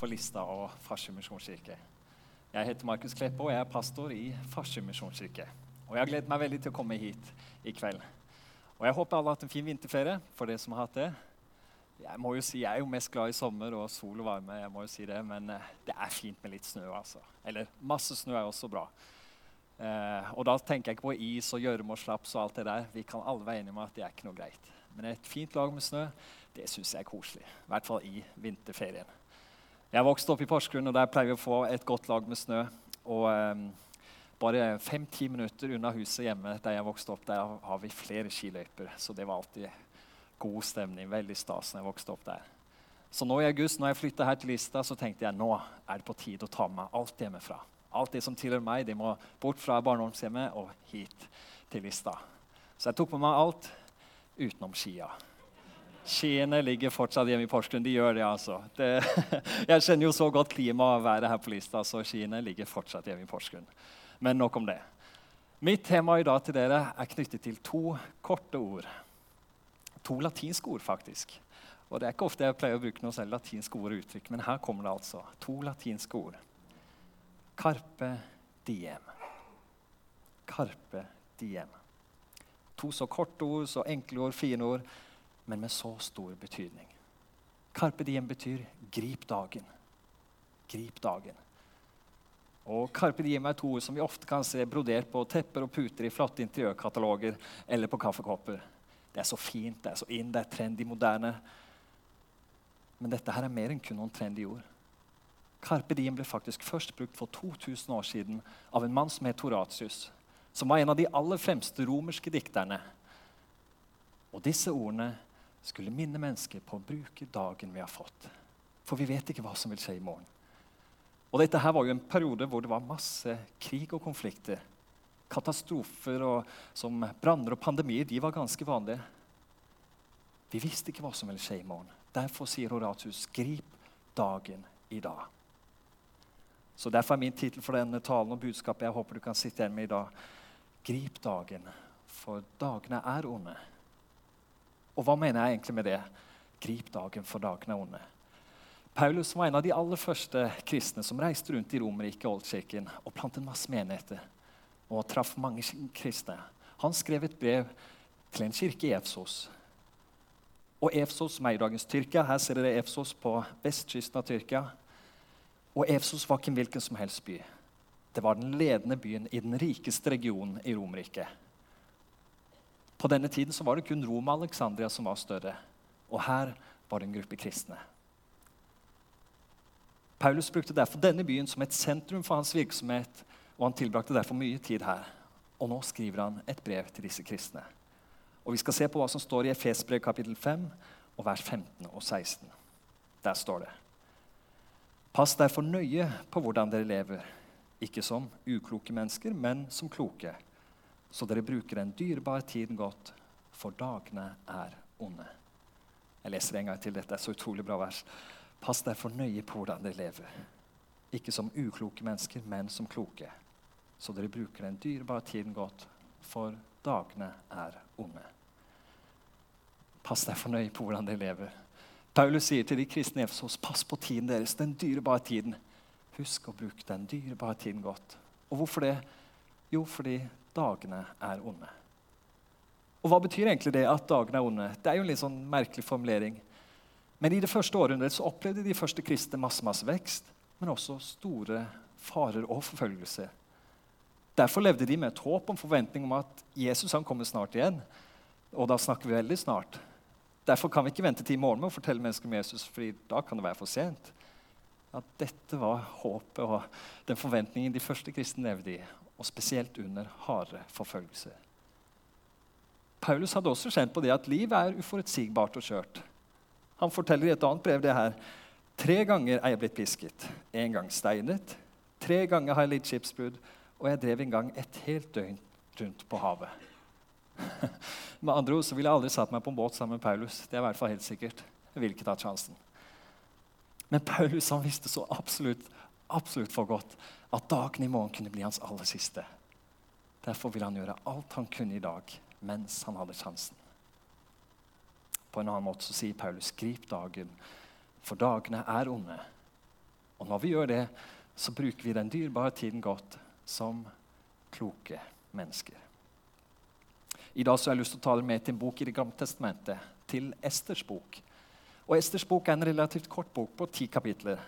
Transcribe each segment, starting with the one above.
for Lista og Farsund misjonskirke. Jeg heter Markus Kleppe, og jeg er pastor i Farsund misjonskirke. Og jeg har gledet meg veldig til å komme hit i kveld. Og jeg håper alle har hatt en fin vinterferie for det som har hatt det. Jeg må jo si, jeg er jo mest glad i sommer og sol og varme, jeg må jo si det, men eh, det er fint med litt snø. altså. Eller masse snø er også bra. Eh, og da tenker jeg ikke på is og gjørme og slaps og alt det der. Vi kan alle være enige om at det er ikke noe greit. Men et fint lag med snø, det syns jeg er koselig. I hvert fall i vinterferien. Jeg vokste opp i Porsgrunn, og der pleier vi å få et godt lag med snø. Og um, bare fem-ti minutter unna huset hjemme der jeg vokste opp, der har vi flere skiløyper. Så det var alltid god stemning. Veldig stas når jeg vokste opp der. Så nå i august, når jeg flytta her til Lista, så tenkte jeg nå er det på tide å ta med meg alt hjemmefra. Alt det som tilhører meg, det må bort fra barndomshjemmet og hit til Lista. Så jeg tok med meg alt utenom skia. Skiene ligger fortsatt hjemme i Porsgrunn. De gjør det, altså. Det, jeg kjenner jo så godt klimaet og været her på Lista, så skiene ligger fortsatt hjemme i Porsgrunn. Men nok om det. Mitt tema i dag til dere er knyttet til to korte ord. To latinske ord, faktisk. Og Det er ikke ofte jeg pleier å bruke noe selv latinske ord og uttrykk, men her kommer det altså. To latinske ord. Carpe diem. Carpe diem. To så korte ord, så enkle ord, fine ord men med så stor betydning. Carpe diem betyr 'grip dagen'. Grip dagen. Og Carpe diem er to ord som vi ofte kan se brodert på tepper og puter i flotte interiørkataloger eller på kaffekopper. Det er så fint, det er så inn, det er trendy, moderne. Men dette her er mer enn kun noen trendy ord. Carpe diem ble faktisk først brukt for 2000 år siden av en mann som het Horatius, som var en av de aller fremste romerske dikterne. Og disse ordene skulle minne mennesker på å bruke dagen vi har fått. For vi vet ikke hva som vil skje i morgen. Og dette her var jo en periode hvor det var masse krig og konflikter. Katastrofer og, som branner og pandemier de var ganske vanlige. Vi visste ikke hva som ville skje i morgen. Derfor sier Horatius, grip dagen i dag. Så Derfor er min tittel for denne talen og budskapet jeg håper du kan sitte igjen med i dag, grip dagen, for dagene er onde. Og hva mener jeg egentlig med det? Grip dagen, for dagen er onde. Paulus var en av de aller første kristne som reiste rundt i Romerriket og Oldkirken og plantet masse menigheter og traff mange kristne. Han skrev et brev til en kirke i Efsos. Og Efsos, som er i dagens Tyrkia, Her ser dere Efsos på vestkysten av Tyrkia. Og Efsos var ikke en hvilken som helst by. Det var den ledende byen i den rikeste regionen i Romerriket. På denne tiden så var det kun Roma og Alexandria som var større. Og her var det en gruppe kristne. Paulus brukte derfor denne byen som et sentrum for hans virksomhet, og han tilbrakte derfor mye tid her. Og nå skriver han et brev til disse kristne. Og Vi skal se på hva som står i Efesbrev kapittel 5, og vers 15 og 16. Der står det Pass derfor nøye på hvordan dere lever, ikke som ukloke mennesker, men som kloke så dere bruker den dyrebare tiden godt, for dagene er onde. Jeg leser en gang til. Dette er så utrolig bra vers. Pass derfor nøye på hvordan dere lever. Ikke som ukloke mennesker, men som kloke. Så dere bruker den dyrebare tiden godt, for dagene er onde. Pass derfor nøye på hvordan dere lever. Paulus sier til de kristne Efesos, pass på tiden deres, den dyrebare tiden. Husk å bruke den dyrebare tiden godt. Og hvorfor det? Jo, fordi dagene er onde. Og Hva betyr egentlig det at dagene er onde? Det er jo en litt sånn merkelig formulering. Men i det første århundret så opplevde de første kristne masse, masse vekst, men også store farer og forfølgelse. Derfor levde de med et håp om forventning om at Jesus han kommer snart igjen. Og da snakker vi veldig snart. Derfor kan vi ikke vente til i morgen med å fortelle mennesker om Jesus, for da kan det være for sent. At dette var håpet og den forventningen de første kristne levde i og spesielt under harde forfølgelser. Paulus hadde også kjent på det at livet er uforutsigbart og skjørt. Han forteller i et annet brev det her. Tre ganger er jeg blitt pisket. En gang steinet. Tre ganger har jeg litt skipsbrudd. Og jeg drev en gang et helt døgn rundt på havet. med andre ord så ville jeg aldri satt meg på en båt sammen med Paulus. Det er i hvert fall helt sikkert. Jeg vil ikke ta sjansen. Men Paulus han visste så absolutt, absolutt for godt at dagen i morgen kunne bli hans aller siste. Derfor ville han gjøre alt han kunne i dag, mens han hadde sjansen. På en annen måte så sier Paulus, grip dagen, for dagene er onde. Og når vi gjør det, så bruker vi den dyrebare tiden godt som kloke mennesker. I dag så har jeg lyst til å tale med til en bok i Det gamle testamentet, til Esters bok. Og Esters bok er en relativt kort bok på ti kapitler.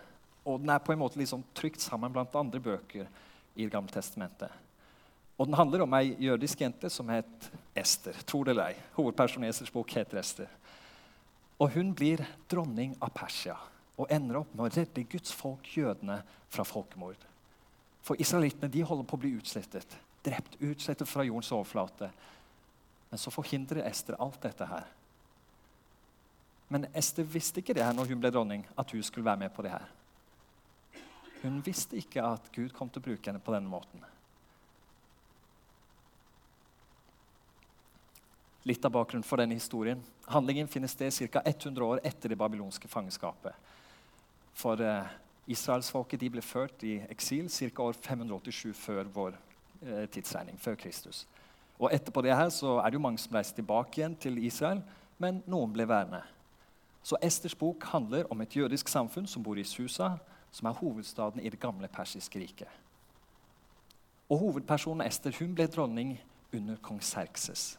Og den er på en måte liksom trykt sammen blant andre bøker i Det gamle testamentet. Og Den handler om ei jødisk jente som het Ester. Tror det eller ei. Hovedpersonen i Esters bok heter Ester. Og Hun blir dronning av Persia og ender opp med å redde Guds folk, jødene, fra folkemord. For israelittene de holder på å bli utslettet. Drept, utslettet fra jordens overflate. Men så forhindrer Ester alt dette her. Men Ester visste ikke det her når hun ble dronning, at hun skulle være med på det her. Hun visste ikke at Gud kom til å bruke henne på denne måten. Litt av bakgrunnen for denne historien. Handlingen finner sted ca. 100 år etter det babylonske fangenskapet. For eh, Israelsfolket ble ført i eksil ca. år 587 før vår eh, tidsregning, før Kristus. Og Etterpå det her så er det jo mange som reiser tilbake igjen til Israel, men noen ble værende. Så Esters bok handler om et jødisk samfunn som bor i Susa, som er hovedstaden i det gamle persiske riket. Og Hovedpersonen Ester hun ble dronning under kong Serkses.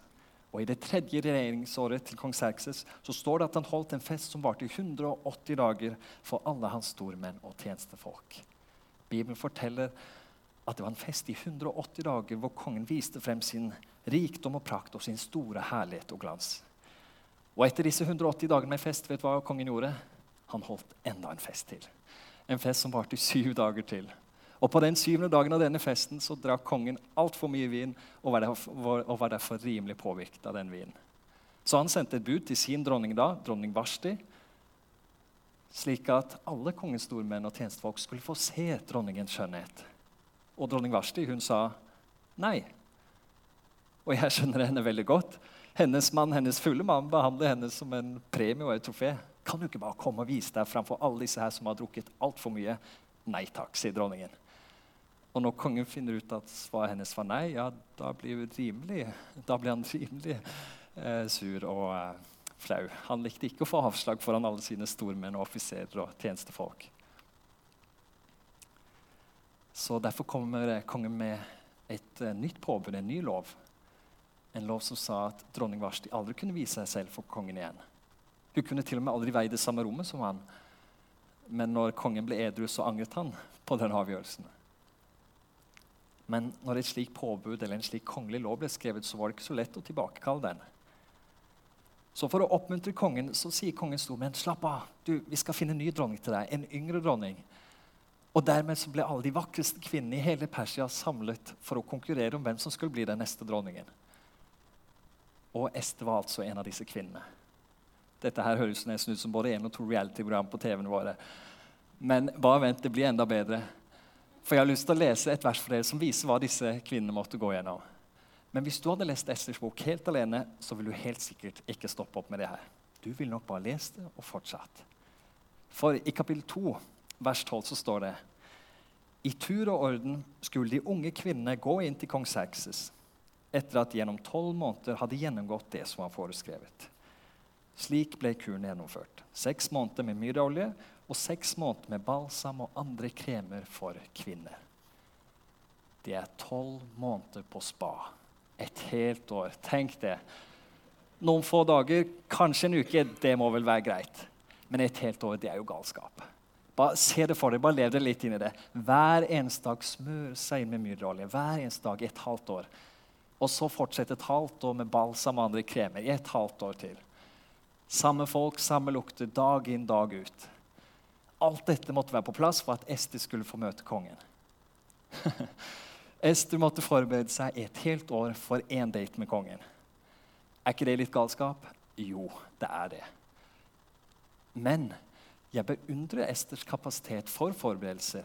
Og I det tredje regjeringsåret til kong Serkses så står det at han holdt en fest som varte i 180 dager for alle hans stormenn og tjenestefolk. Bibelen forteller at det var en fest i 180 dager hvor kongen viste frem sin rikdom og prakt og sin store herlighet og glans. Og Etter disse 180 dagene med fest, vet du hva kongen gjorde? Han holdt enda en fest til. En fest som varte syv dager til. Og På den syvende dagen av denne festen så drakk kongen altfor mye vin og var, derfor, og var derfor rimelig påvirket av den vinen. Så han sendte et bud til sin dronning da, dronning Vashti, slik at alle kongens stormenn og tjenestefolk skulle få se dronningens skjønnhet. Og dronning Vashti hun sa nei. Og jeg skjønner henne veldig godt. Hennes mann, hennes fulle mann behandler henne som en premie og et trofé. Kan du ikke bare komme og vise deg framfor alle disse her som har drukket altfor mye? Nei takk, sier dronningen. Og når kongen finner ut at svaret hennes var nei, ja, da blir, rimelig, da blir han rimelig eh, sur og eh, flau. Han likte ikke å få avslag foran alle sine stormenn og offiserer og tjenestefolk. Så Derfor kommer kongen med et eh, nytt påbud, en ny lov. En lov som sa at dronning Vashti aldri kunne vise seg selv for kongen igjen. Hun kunne til og med aldri veie det samme rommet som han. Men når kongen ble edru, så angret han på den avgjørelsen. Men når et slikt påbud eller en slik kongelig lov ble skrevet, så var det ikke så lett å tilbakekalle den. Så for å oppmuntre kongen så sier kongens stormenn slapp av, du, vi skal finne en ny dronning til deg. En yngre dronning. Og Dermed så ble alle de vakreste kvinnene i hele Persia samlet for å konkurrere om hvem som skulle bli den neste dronningen. Og Esther var altså en av disse kvinnene. Dette her høres nesten ut som både én og to reality-program på TV-ene våre. Men bare vent, det blir enda bedre. For jeg har lyst til å lese et vers for dere som viser hva disse kvinnene måtte gå gjennom. Men hvis du hadde lest Esters bok helt alene, så ville du helt sikkert ikke stoppe opp med det her. Du ville nok bare lest det og fortsatt. For i kapittel 2, vers 12, så står det i tur og orden skulle de unge kvinnene gå inn til kong Serkses etter at de gjennom tolv måneder hadde gjennomgått det som var foreskrevet. Slik ble kuren gjennomført. Seks måneder med myrolje og seks måneder med balsam og andre kremer for kvinner. Det er tolv måneder på spa. Et helt år. Tenk det. Noen få dager, kanskje en uke, det må vel være greit. Men et helt år, det er jo galskap. Bare se det for deg, bare lev deg litt inn i det. Hver eneste dag smør seg inn med myrolje. Hver eneste dag et halvt år. Og så fortsette et halvt år med balsam og andre kremer i et halvt år til. Samme folk, samme lukter, dag inn, dag ut. Alt dette måtte være på plass for at Ester skulle få møte kongen. Ester måtte forberede seg et helt år for én date med kongen. Er ikke det litt galskap? Jo, det er det. Men jeg beundrer Esters kapasitet for forberedelser.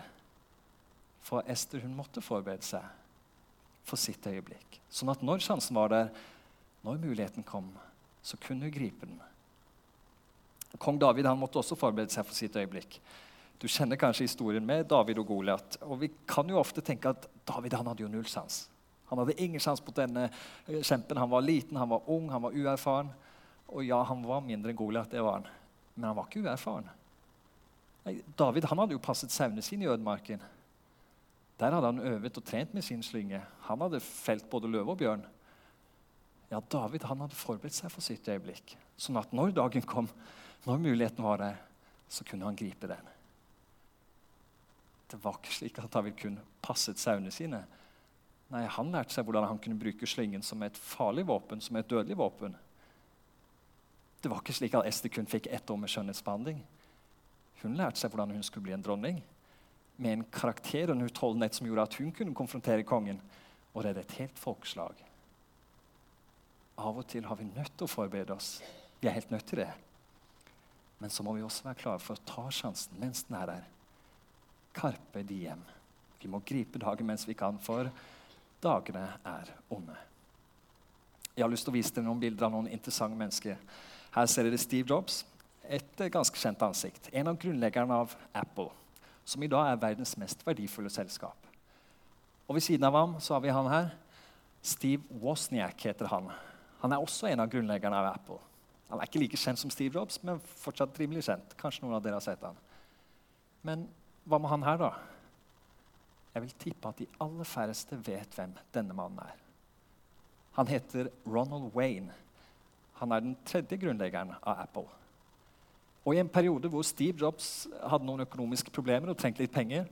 For Ester hun måtte forberede seg for sitt øyeblikk. Sånn at når sjansen var der, når muligheten kom, så kunne hun gripe den. Kong David han måtte også forberede seg for sitt øyeblikk. Du kjenner kanskje historien med David og Goliat. Og vi kan jo ofte tenke at David han hadde jo null sjans. Han hadde ingen sjans mot denne eh, kjempen. Han var liten, han var ung, han var uerfaren. Og ja, han var mindre enn Goliat, det var han. Men han var ikke uerfaren. David han hadde jo passet sauene sine i ødemarken. Der hadde han øvet og trent med sin slynge. Han hadde felt både løve og bjørn. Ja, David han hadde forberedt seg for sitt øyeblikk, sånn at når dagen kom, når muligheten var der, så kunne han gripe den. Det var ikke slik at David kun passet sauene sine. Nei, Han lærte seg hvordan han kunne bruke slyngen som et farlig våpen, som et dødelig våpen. Det var ikke slik at Ester kun fikk ett år med skjønnhetsbehandling. Hun lærte seg hvordan hun skulle bli en dronning, med en karakter og en utholdenhet som gjorde at hun kunne konfrontere kongen og redde et helt folkeslag. Av og til har vi nødt til å forberede oss. Vi er helt nødt til det. Men så må vi også være klare for å ta sjansen mens den er der. Carpe diem. Vi må gripe dagen mens vi kan, for dagene er onde. Jeg har lyst til å vise dere noen bilder av noen interessante mennesker. Her ser dere Steve Jobs, et ganske kjent ansikt. En av grunnleggerne av Apple, som i dag er verdens mest verdifulle selskap. Og Ved siden av ham så har vi han her. Steve Wozniak heter han. Han er også en av grunnleggerne av Apple. Han er ikke like kjent som Steve Jobs, men fortsatt rimelig kjent. Kanskje noen av dere har sett han. Men hva med han her, da? Jeg vil tippe at de aller færreste vet hvem denne mannen er. Han heter Ronald Wayne. Han er den tredje grunnleggeren av Apple. Og I en periode hvor Steve Jobs hadde noen økonomiske problemer og trengte litt penger,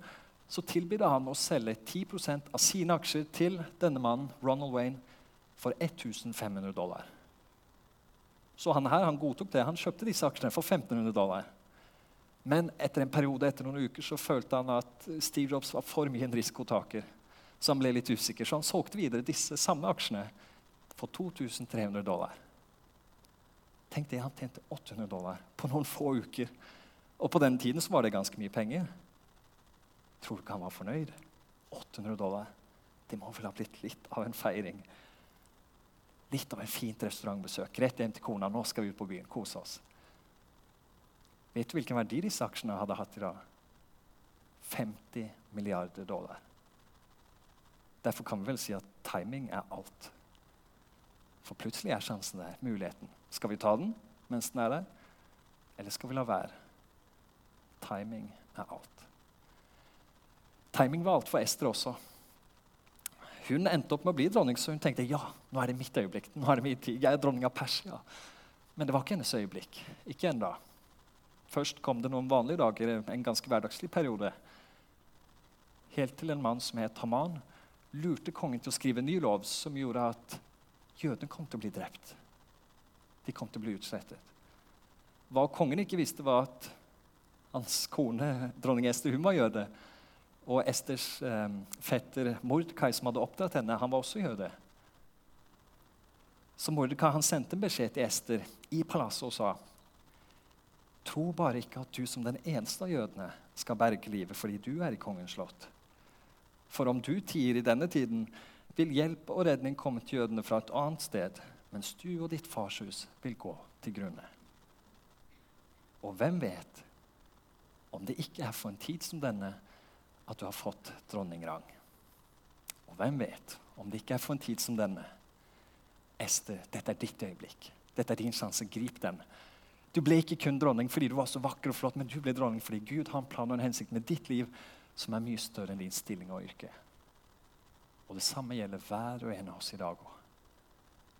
så tilbydde han å selge 10% av sine aksjer til denne mannen, Ronald Wayne, for 1500 dollar. Så han her han godtok det. Han kjøpte disse aksjene for 1500 dollar. Men etter en periode etter noen uker så følte han at Steve Jobs var for mye en risikotaker. Så han ble litt usikker, så han solgte videre disse samme aksjene for 2300 dollar. Tenk det, Han tjente 800 dollar på noen få uker. Og på den tiden så var det ganske mye penger. Tror du ikke han var fornøyd? 800 dollar. Det må vel ha blitt litt av en feiring. Litt av en fint restaurantbesøk. Rett hjem til kona. Nå skal vi ut på byen. Kose oss. Vet du hvilken verdi disse aksjene hadde hatt i dag? 50 milliarder dollar. Derfor kan vi vel si at timing er alt. For plutselig er sjansen der, muligheten. Skal vi ta den mens den er der, eller skal vi la være? Timing er alt. Timing var alt for Ester også. Hun endte opp med å bli dronning, så hun tenkte ja, nå er det mitt øyeblikk. nå er det min tid, Jeg er dronning av Persia. Men det var ikke hennes øyeblikk. Ikke ennå. Først kom det noen vanlige dager, en ganske hverdagslig periode. Helt til en mann som het Haman, lurte kongen til å skrive en ny lov som gjorde at jødene kom til å bli drept. De kom til å bli utslettet. Hva kongen ikke visste, var at hans kone, dronning Ester, hun var jøde. Og Esters eh, fetter Mordkai, som hadde oppdratt henne, han var også jøde. Så Mordkai han sendte en beskjed til Ester i palasset og sa Tro bare ikke at du som den eneste av jødene skal berge livet fordi du er i kongens slott. For om du tier i denne tiden, vil hjelp og redning komme til jødene fra et annet sted, mens du og ditt farshus vil gå til grunne. Og hvem vet om det ikke er for en tid som denne at du har fått dronningrang? Og hvem vet om det ikke er for en tid som denne? Ester, dette er ditt øyeblikk. Dette er din sjanse. Grip den. Du ble ikke kun dronning fordi du var så vakker og flott, men du ble dronning fordi Gud har en plan og en hensikt med ditt liv som er mye større enn din stilling og yrke. Og det samme gjelder hver og en av oss i dag òg.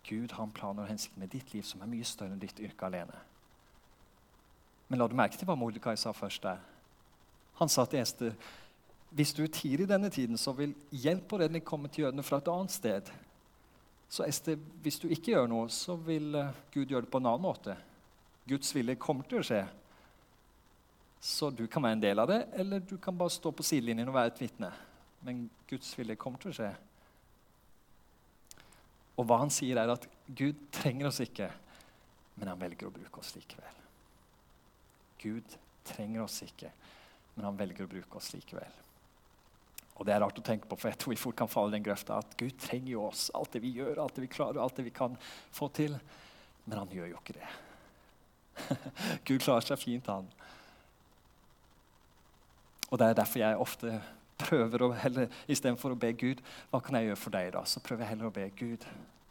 Gud har en plan og hensikt med ditt liv som er mye større enn ditt yrke alene. Men la du merke til hva Mordekai sa først der? Han sa til Ester hvis du tier i denne tiden, så vil hjelp og redning komme til jødene fra et annet sted. Så Ester, hvis du ikke gjør noe, så vil eh, Gud gjøre det på en annen måte. Guds vilje kommer til å skje. Så du kan være en del av det, eller du kan bare stå på sidelinjen og være et vitne men Guds vilje kommer til å skje. Og hva han sier, er at Gud trenger oss ikke, men han velger å bruke oss likevel. Gud trenger oss ikke, men han velger å bruke oss likevel. Og Det er rart å tenke på, for jeg tror vi fort kan falle i den grøfta at Gud trenger jo oss, alt det vi gjør, alt det vi klarer, alt det vi kan få til. Men han gjør jo ikke det. Gud klarer seg fint, han. Og Det er derfor jeg ofte prøver å heller, Istedenfor å be Gud hva kan jeg gjøre for deg, da, så prøver jeg heller å be Gud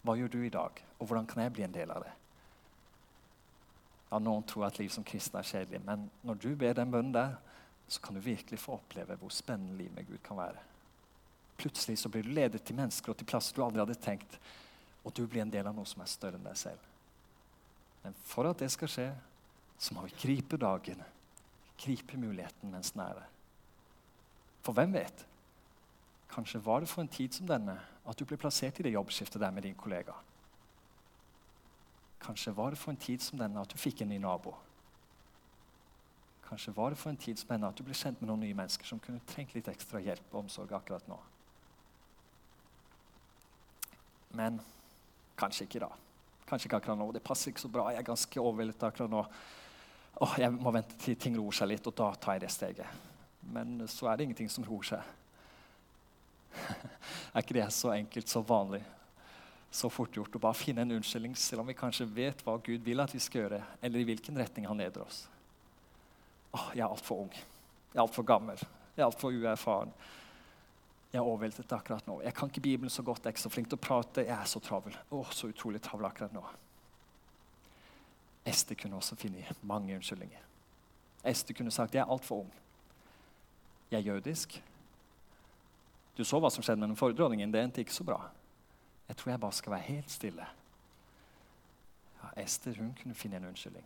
hva gjør du i dag, og hvordan kan jeg bli en del av det? Ja, Noen tror at liv som kristen er kjedelig, men når du ber den bønnen der, så kan du virkelig få oppleve hvor spennende livet med Gud kan være. Plutselig så blir du ledet til mennesker og til plasser du aldri hadde tenkt, og du blir en del av noe som er større enn deg selv. Men for at det skal skje, så må vi gripe dagen, gripe muligheten mens den er der. For hvem vet? Kanskje var det for en tid som denne at du ble plassert i det jobbskiftet der med din kollega. Kanskje var det for en tid som denne at du fikk en ny nabo. Kanskje var det for en tid som denne at du ble kjent med noen nye mennesker som kunne trengt litt ekstra hjelp og omsorg akkurat nå. Men kanskje ikke da. Kanskje ikke akkurat nå. Det passer ikke så bra. Jeg er ganske overveldet akkurat nå. Åh, jeg må vente til ting roer seg litt, og da tar jeg det steget. Men så er det ingenting som roer seg. er ikke det så enkelt, så vanlig, så fort gjort å bare finne en unnskyldning, selv om vi kanskje vet hva Gud vil at vi skal gjøre, eller i hvilken retning han leder oss? Åh, jeg er altfor ung. Jeg er altfor gammel. Jeg er altfor uerfaren. Jeg er overveldet akkurat nå. Jeg kan ikke Bibelen så godt, jeg er ikke så flink til å prate. Jeg er så travel. Åh, så utrolig travel akkurat nå. Ester kunne også finne mange unnskyldninger. Ester kunne sagt jeg er altfor ung. Jeg er jødisk. Du så hva som skjedde med den forrige. Det endte ikke så bra. Jeg tror jeg bare skal være helt stille. Ja, Ester hun kunne finne en unnskyldning,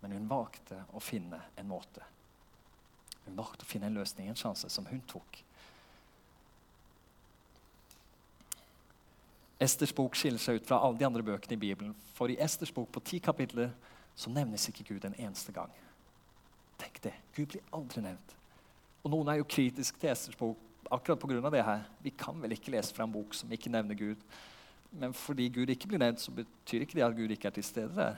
men hun valgte å finne en måte. Hun valgte å finne en løsning, en sjanse, som hun tok. Esters bok skiller seg ut fra alle de andre bøkene i Bibelen. For i Esters bok på ti kapitler så nevnes ikke Gud en eneste gang. Tenk det. Gud blir aldri nevnt. Og Noen er jo kritiske til Esters bok akkurat pga. det her. Vi kan vel ikke lese fra en bok som ikke nevner Gud. Men fordi Gud ikke blir nevnt, så betyr ikke det at Gud ikke er til stede der.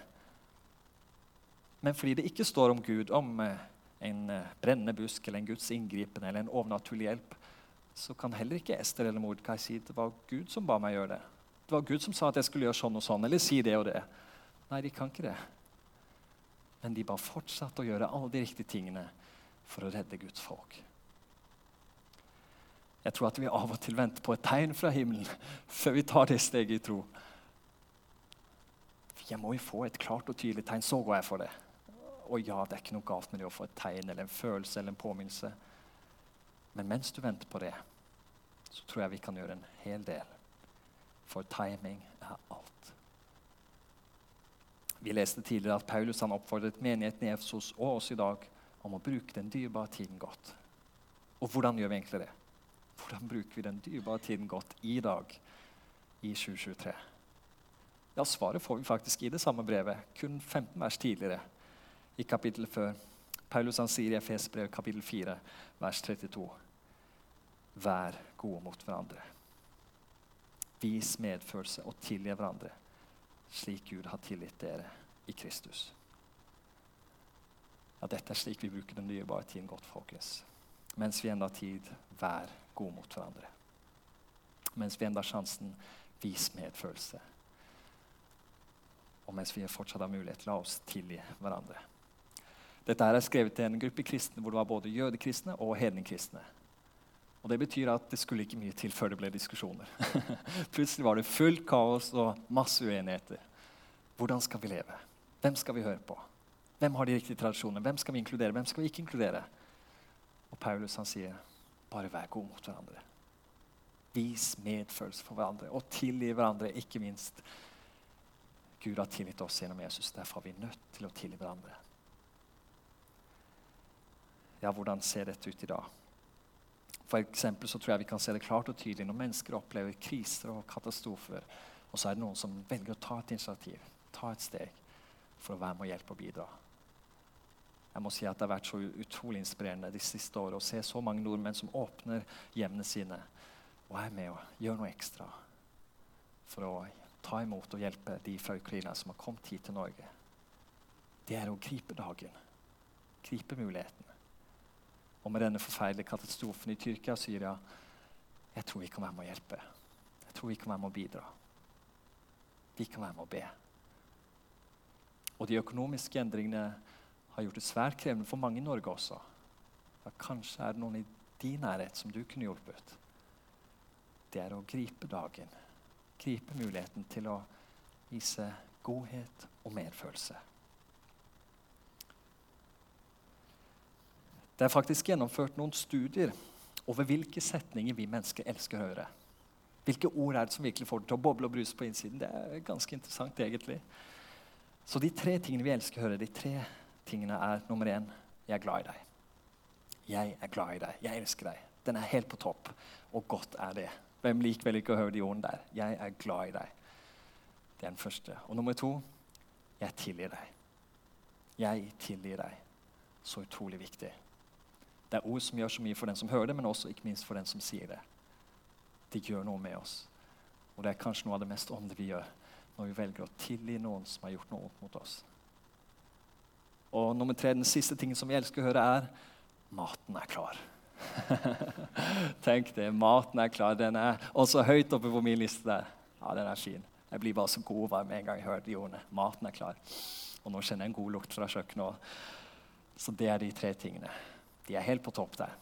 Men fordi det ikke står om Gud, om eh, en eh, brennende busk eller en Guds inngripen eller en overnaturlig hjelp, så kan heller ikke Ester eller Mordkai si det var Gud som ba meg gjøre det. Det var Gud som sa at jeg skulle gjøre sånn og sånn, eller si det og det. Nei, de kan ikke det. Men de bare fortsatte å gjøre alle de riktige tingene for å redde Guds folk. Jeg tror at vi av og til venter på et tegn fra himmelen før vi tar det steget i tro. Jeg må jo få et klart og tydelig tegn, så går jeg for det. Og ja, det er ikke noe galt med det å få et tegn eller en følelse eller en påminnelse. Men mens du venter på det, så tror jeg vi kan gjøre en hel del. For timing er alt. Vi leste tidligere at Paulus han oppfordret menigheten i Efsos og oss i dag om å bruke den dyrebare tiden godt. Og hvordan gjør vi egentlig det? Hvordan bruker vi den dyrebare tiden godt i dag, i 2023? Ja, Svaret får vi faktisk i det samme brevet, kun 15 vers tidligere, i kapittelet før. Paulus han sier i Efes brev kapittel 4, vers 32. Vær gode mot hverandre. Vis medfølelse og tilgi hverandre, slik Gud har tilgitt dere i Kristus. Ja, dette er slik vi bruker den dyrebare tiden godt, folkens. Mens vi enda har tid, vær gode mot hverandre. Mens vi enda har sjansen, vis medfølelse. Og mens vi fortsatt har mulighet, la oss tilgi hverandre. Dette er skrevet til en gruppe kristne hvor det var både jødekristne og hedningkristne. Og Det betyr at det skulle ikke mye til før det ble diskusjoner. Plutselig var det fullt kaos og masse uenigheter. Hvordan skal vi leve? Hvem skal vi høre på? Hvem har de riktige tradisjonene? Hvem skal vi inkludere? Hvem skal vi ikke inkludere? Og Paulus han sier bare vær god mot hverandre. Vis medfølelse for hverandre og tilgi hverandre, ikke minst. Gud har tilgitt oss gjennom Jesus. Derfor er vi nødt til å tilgi hverandre. Ja, hvordan ser dette ut i dag? For eksempel så tror jeg vi kan se det klart og tydelig når mennesker opplever kriser og katastrofer. Og så er det noen som velger å ta et initiativ, ta et steg, for å være med og hjelpe og bidra. Jeg må si at Det har vært så utrolig inspirerende de siste årene å se så mange nordmenn som åpner hjemmene sine og er med og gjør noe ekstra for å ta imot og hjelpe de fra Ukraina som har kommet hit til Norge. Det er å gripe dagen, gripe muligheten og med denne forferdelige katastrofen i Tyrkia og Syria Jeg tror vi kan være med å hjelpe. Jeg tror vi kan være med å bidra. Vi kan være med å be. Og de økonomiske endringene har gjort det svært krevende for mange i Norge også. Ja, kanskje er det noen i din nærhet som du kunne hjulpet. Det er å gripe dagen. Gripe muligheten til å vise godhet og medfølelse. Det er faktisk gjennomført noen studier over hvilke setninger vi mennesker elsker å høre. Hvilke ord er det som virkelig får det til å boble og bruse på innsiden? Det er ganske interessant, egentlig. Så de tre tingene vi elsker å høre, de tre tingene er nummer én jeg er glad i deg. Jeg er glad i deg. Jeg elsker deg. Den er helt på topp. Og godt er det. Hvem liker vel ikke å høre de ordene der? Jeg er glad i deg. Det er den første. Og nummer to jeg tilgir deg. Jeg tilgir deg. Så utrolig viktig. Det er ord som gjør så mye for den som hører det, men også ikke minst for den som sier det. Det gjør noe med oss. Og det er kanskje noe av det mest åndelige vi gjør når vi velger å tilgi noen som har gjort noe mot oss. Og nummer tre, Den siste tingen som vi elsker å høre, er maten er klar. Tenk det. Maten er klar. Den er også høyt oppe på min liste der. Ja, den er fin. Jeg blir bare så god og med en gang jeg hører de ordene. Maten er klar. Og nå kjenner jeg en god lukt fra kjøkkenet. Så det er de tre tingene. De er helt på topp der.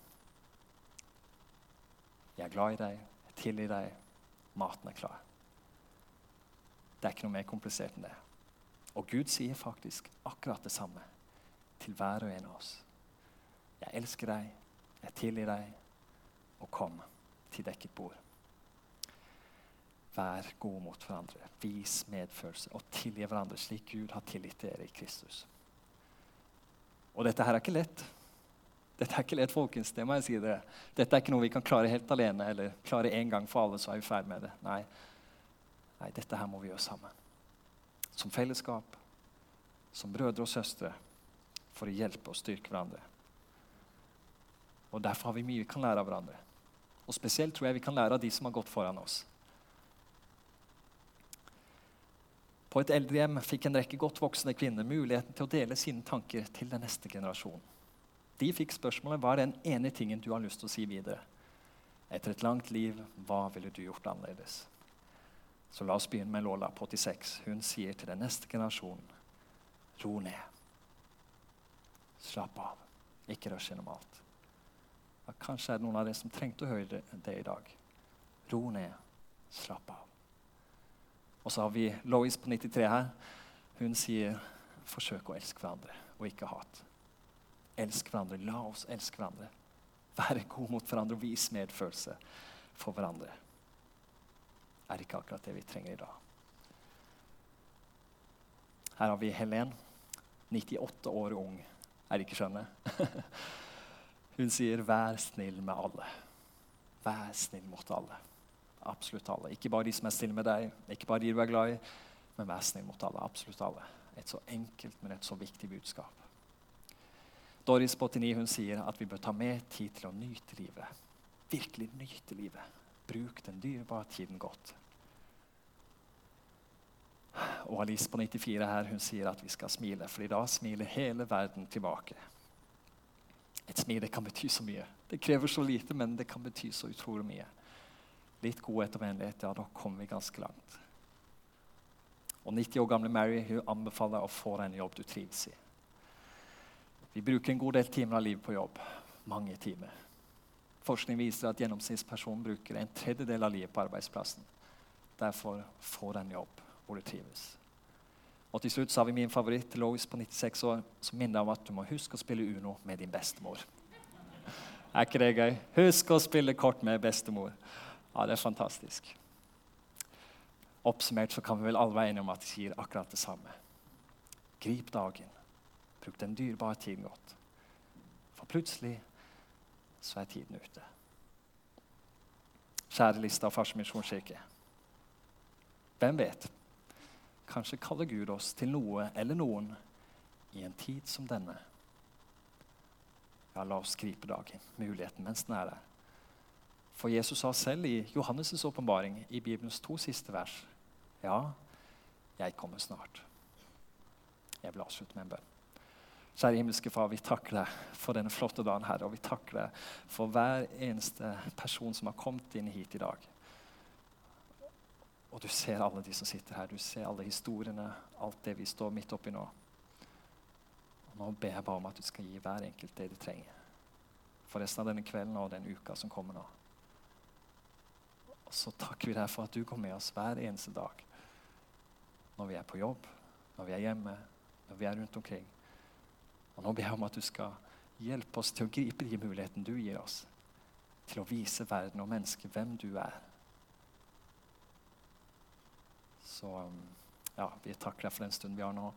Jeg er glad i deg, jeg tilgir deg, maten er klar. Det er ikke noe mer komplisert enn det. Og Gud sier faktisk akkurat det samme til hver og en av oss. Jeg elsker deg, jeg tilgir deg, og kom til dekket bord. Vær god mot hverandre, vis medfølelse og tilgi hverandre slik Gud har tilgitt dere i Kristus. Og dette her er ikke lett. Dette er ikke lett, folkens. det må jeg si det. Dette er ikke noe vi kan klare helt alene eller klare en gang for alle, så er vi ferdig med det. Nei. Nei, dette her må vi gjøre sammen. Som fellesskap, som brødre og søstre, for å hjelpe og styrke hverandre. Og Derfor har vi mye vi kan lære av hverandre. Og Spesielt tror jeg vi kan lære av de som har gått foran oss. På et eldrehjem fikk en rekke godt voksne kvinner muligheten til å dele sine tanker til den neste generasjonen. De fikk spørsmålet hva er den ene tingen du har lyst til å si videre. Etter et langt liv, hva ville du gjort annerledes? Så la oss begynne med Lola på 86. Hun sier til den neste generasjonen ro ned. Slapp av. Ikke rush gjennom alt. Og kanskje er det noen av dere som trengte å høre det, i dag. Ro ned. Slapp av. Og så har vi Lois på 93 her. Hun sier forsøk å elske hverandre og ikke hat. Elsk hverandre. La oss elske hverandre. Være gode mot hverandre og vise medfølelse for hverandre. Er ikke akkurat det vi trenger i dag. Her har vi Helen, 98 år ung. Er ikke skjønne? Hun sier 'vær snill med alle'. Vær snill mot alle. Absolutt alle. Ikke bare de som er snille med deg, ikke bare de du er glad i, men vær snill mot alle. Absolutt alle. Et så enkelt, men et så viktig budskap. Doris 89 hun sier at vi bør ta mer tid til å nyte livet. Virkelig nyte livet. Bruk den dyrebare tiden godt. Og Alice på 94 her, hun sier at vi skal smile, for i dag smiler hele verden tilbake. Et smil kan bety så mye. Det krever så lite, men det kan bety så utrolig mye. Litt godhet og vennlighet, ja, da kommer vi ganske langt. Og 90 år gamle Mary hun anbefaler å få deg en jobb du trives i. Vi bruker en god del timer av livet på jobb. Mange timer. Forskning viser at gjennomsnittspersonen bruker en tredjedel av livet på arbeidsplassen. Derfor får en jobb hvor du trives. Og til slutt så har vi min favoritt, Lois på 96 år, som minner om at du må huske å spille Uno med din bestemor. Er ikke det gøy? Husk å spille kort med bestemor. Ja, det er fantastisk. Oppsummert så kan vi vel alle være enige om at de sier akkurat det samme. Grip dagen. Bruk den dyrebare tiden godt. For plutselig så er tiden ute. Kjære Lista av Farsmisjonskirke. Hvem vet? Kanskje kaller Gud oss til noe eller noen i en tid som denne. Ja, la oss gripe dagen, muligheten mens den er der. For Jesus sa selv i Johannes' åpenbaring i Bibelens to siste vers Ja, jeg kommer snart. Jeg vil avslutte med en bønn. Kjære himmelske Far, vi takker deg for denne flotte dagen, Herre. Og vi takker deg for hver eneste person som har kommet inn hit i dag. Og du ser alle de som sitter her. Du ser alle historiene, alt det vi står midt oppi nå. Og nå ber jeg bare om at du skal gi hver enkelt det de trenger. For resten av denne kvelden og den uka som kommer nå. Og så takker vi deg for at du går med oss hver eneste dag. Når vi er på jobb, når vi er hjemme, når vi er rundt omkring. Og nå ber jeg om at du skal hjelpe oss til å gripe de mulighetene du gir oss, til å vise verden og mennesket hvem du er. Så um, ja, vi takker deg for den stunden vi har nå.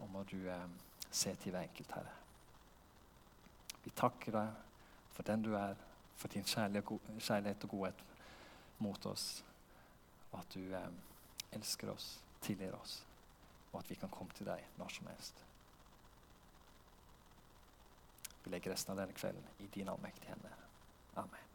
Og må du eh, se til hver enkelt, Herre. Vi takker deg for den du er, for din kjærlighet og godhet mot oss. Og at du eh, elsker oss, tilgir oss, og at vi kan komme til deg når som helst. Vi legger resten av denne kvelden i dine allmektige hender. Amen.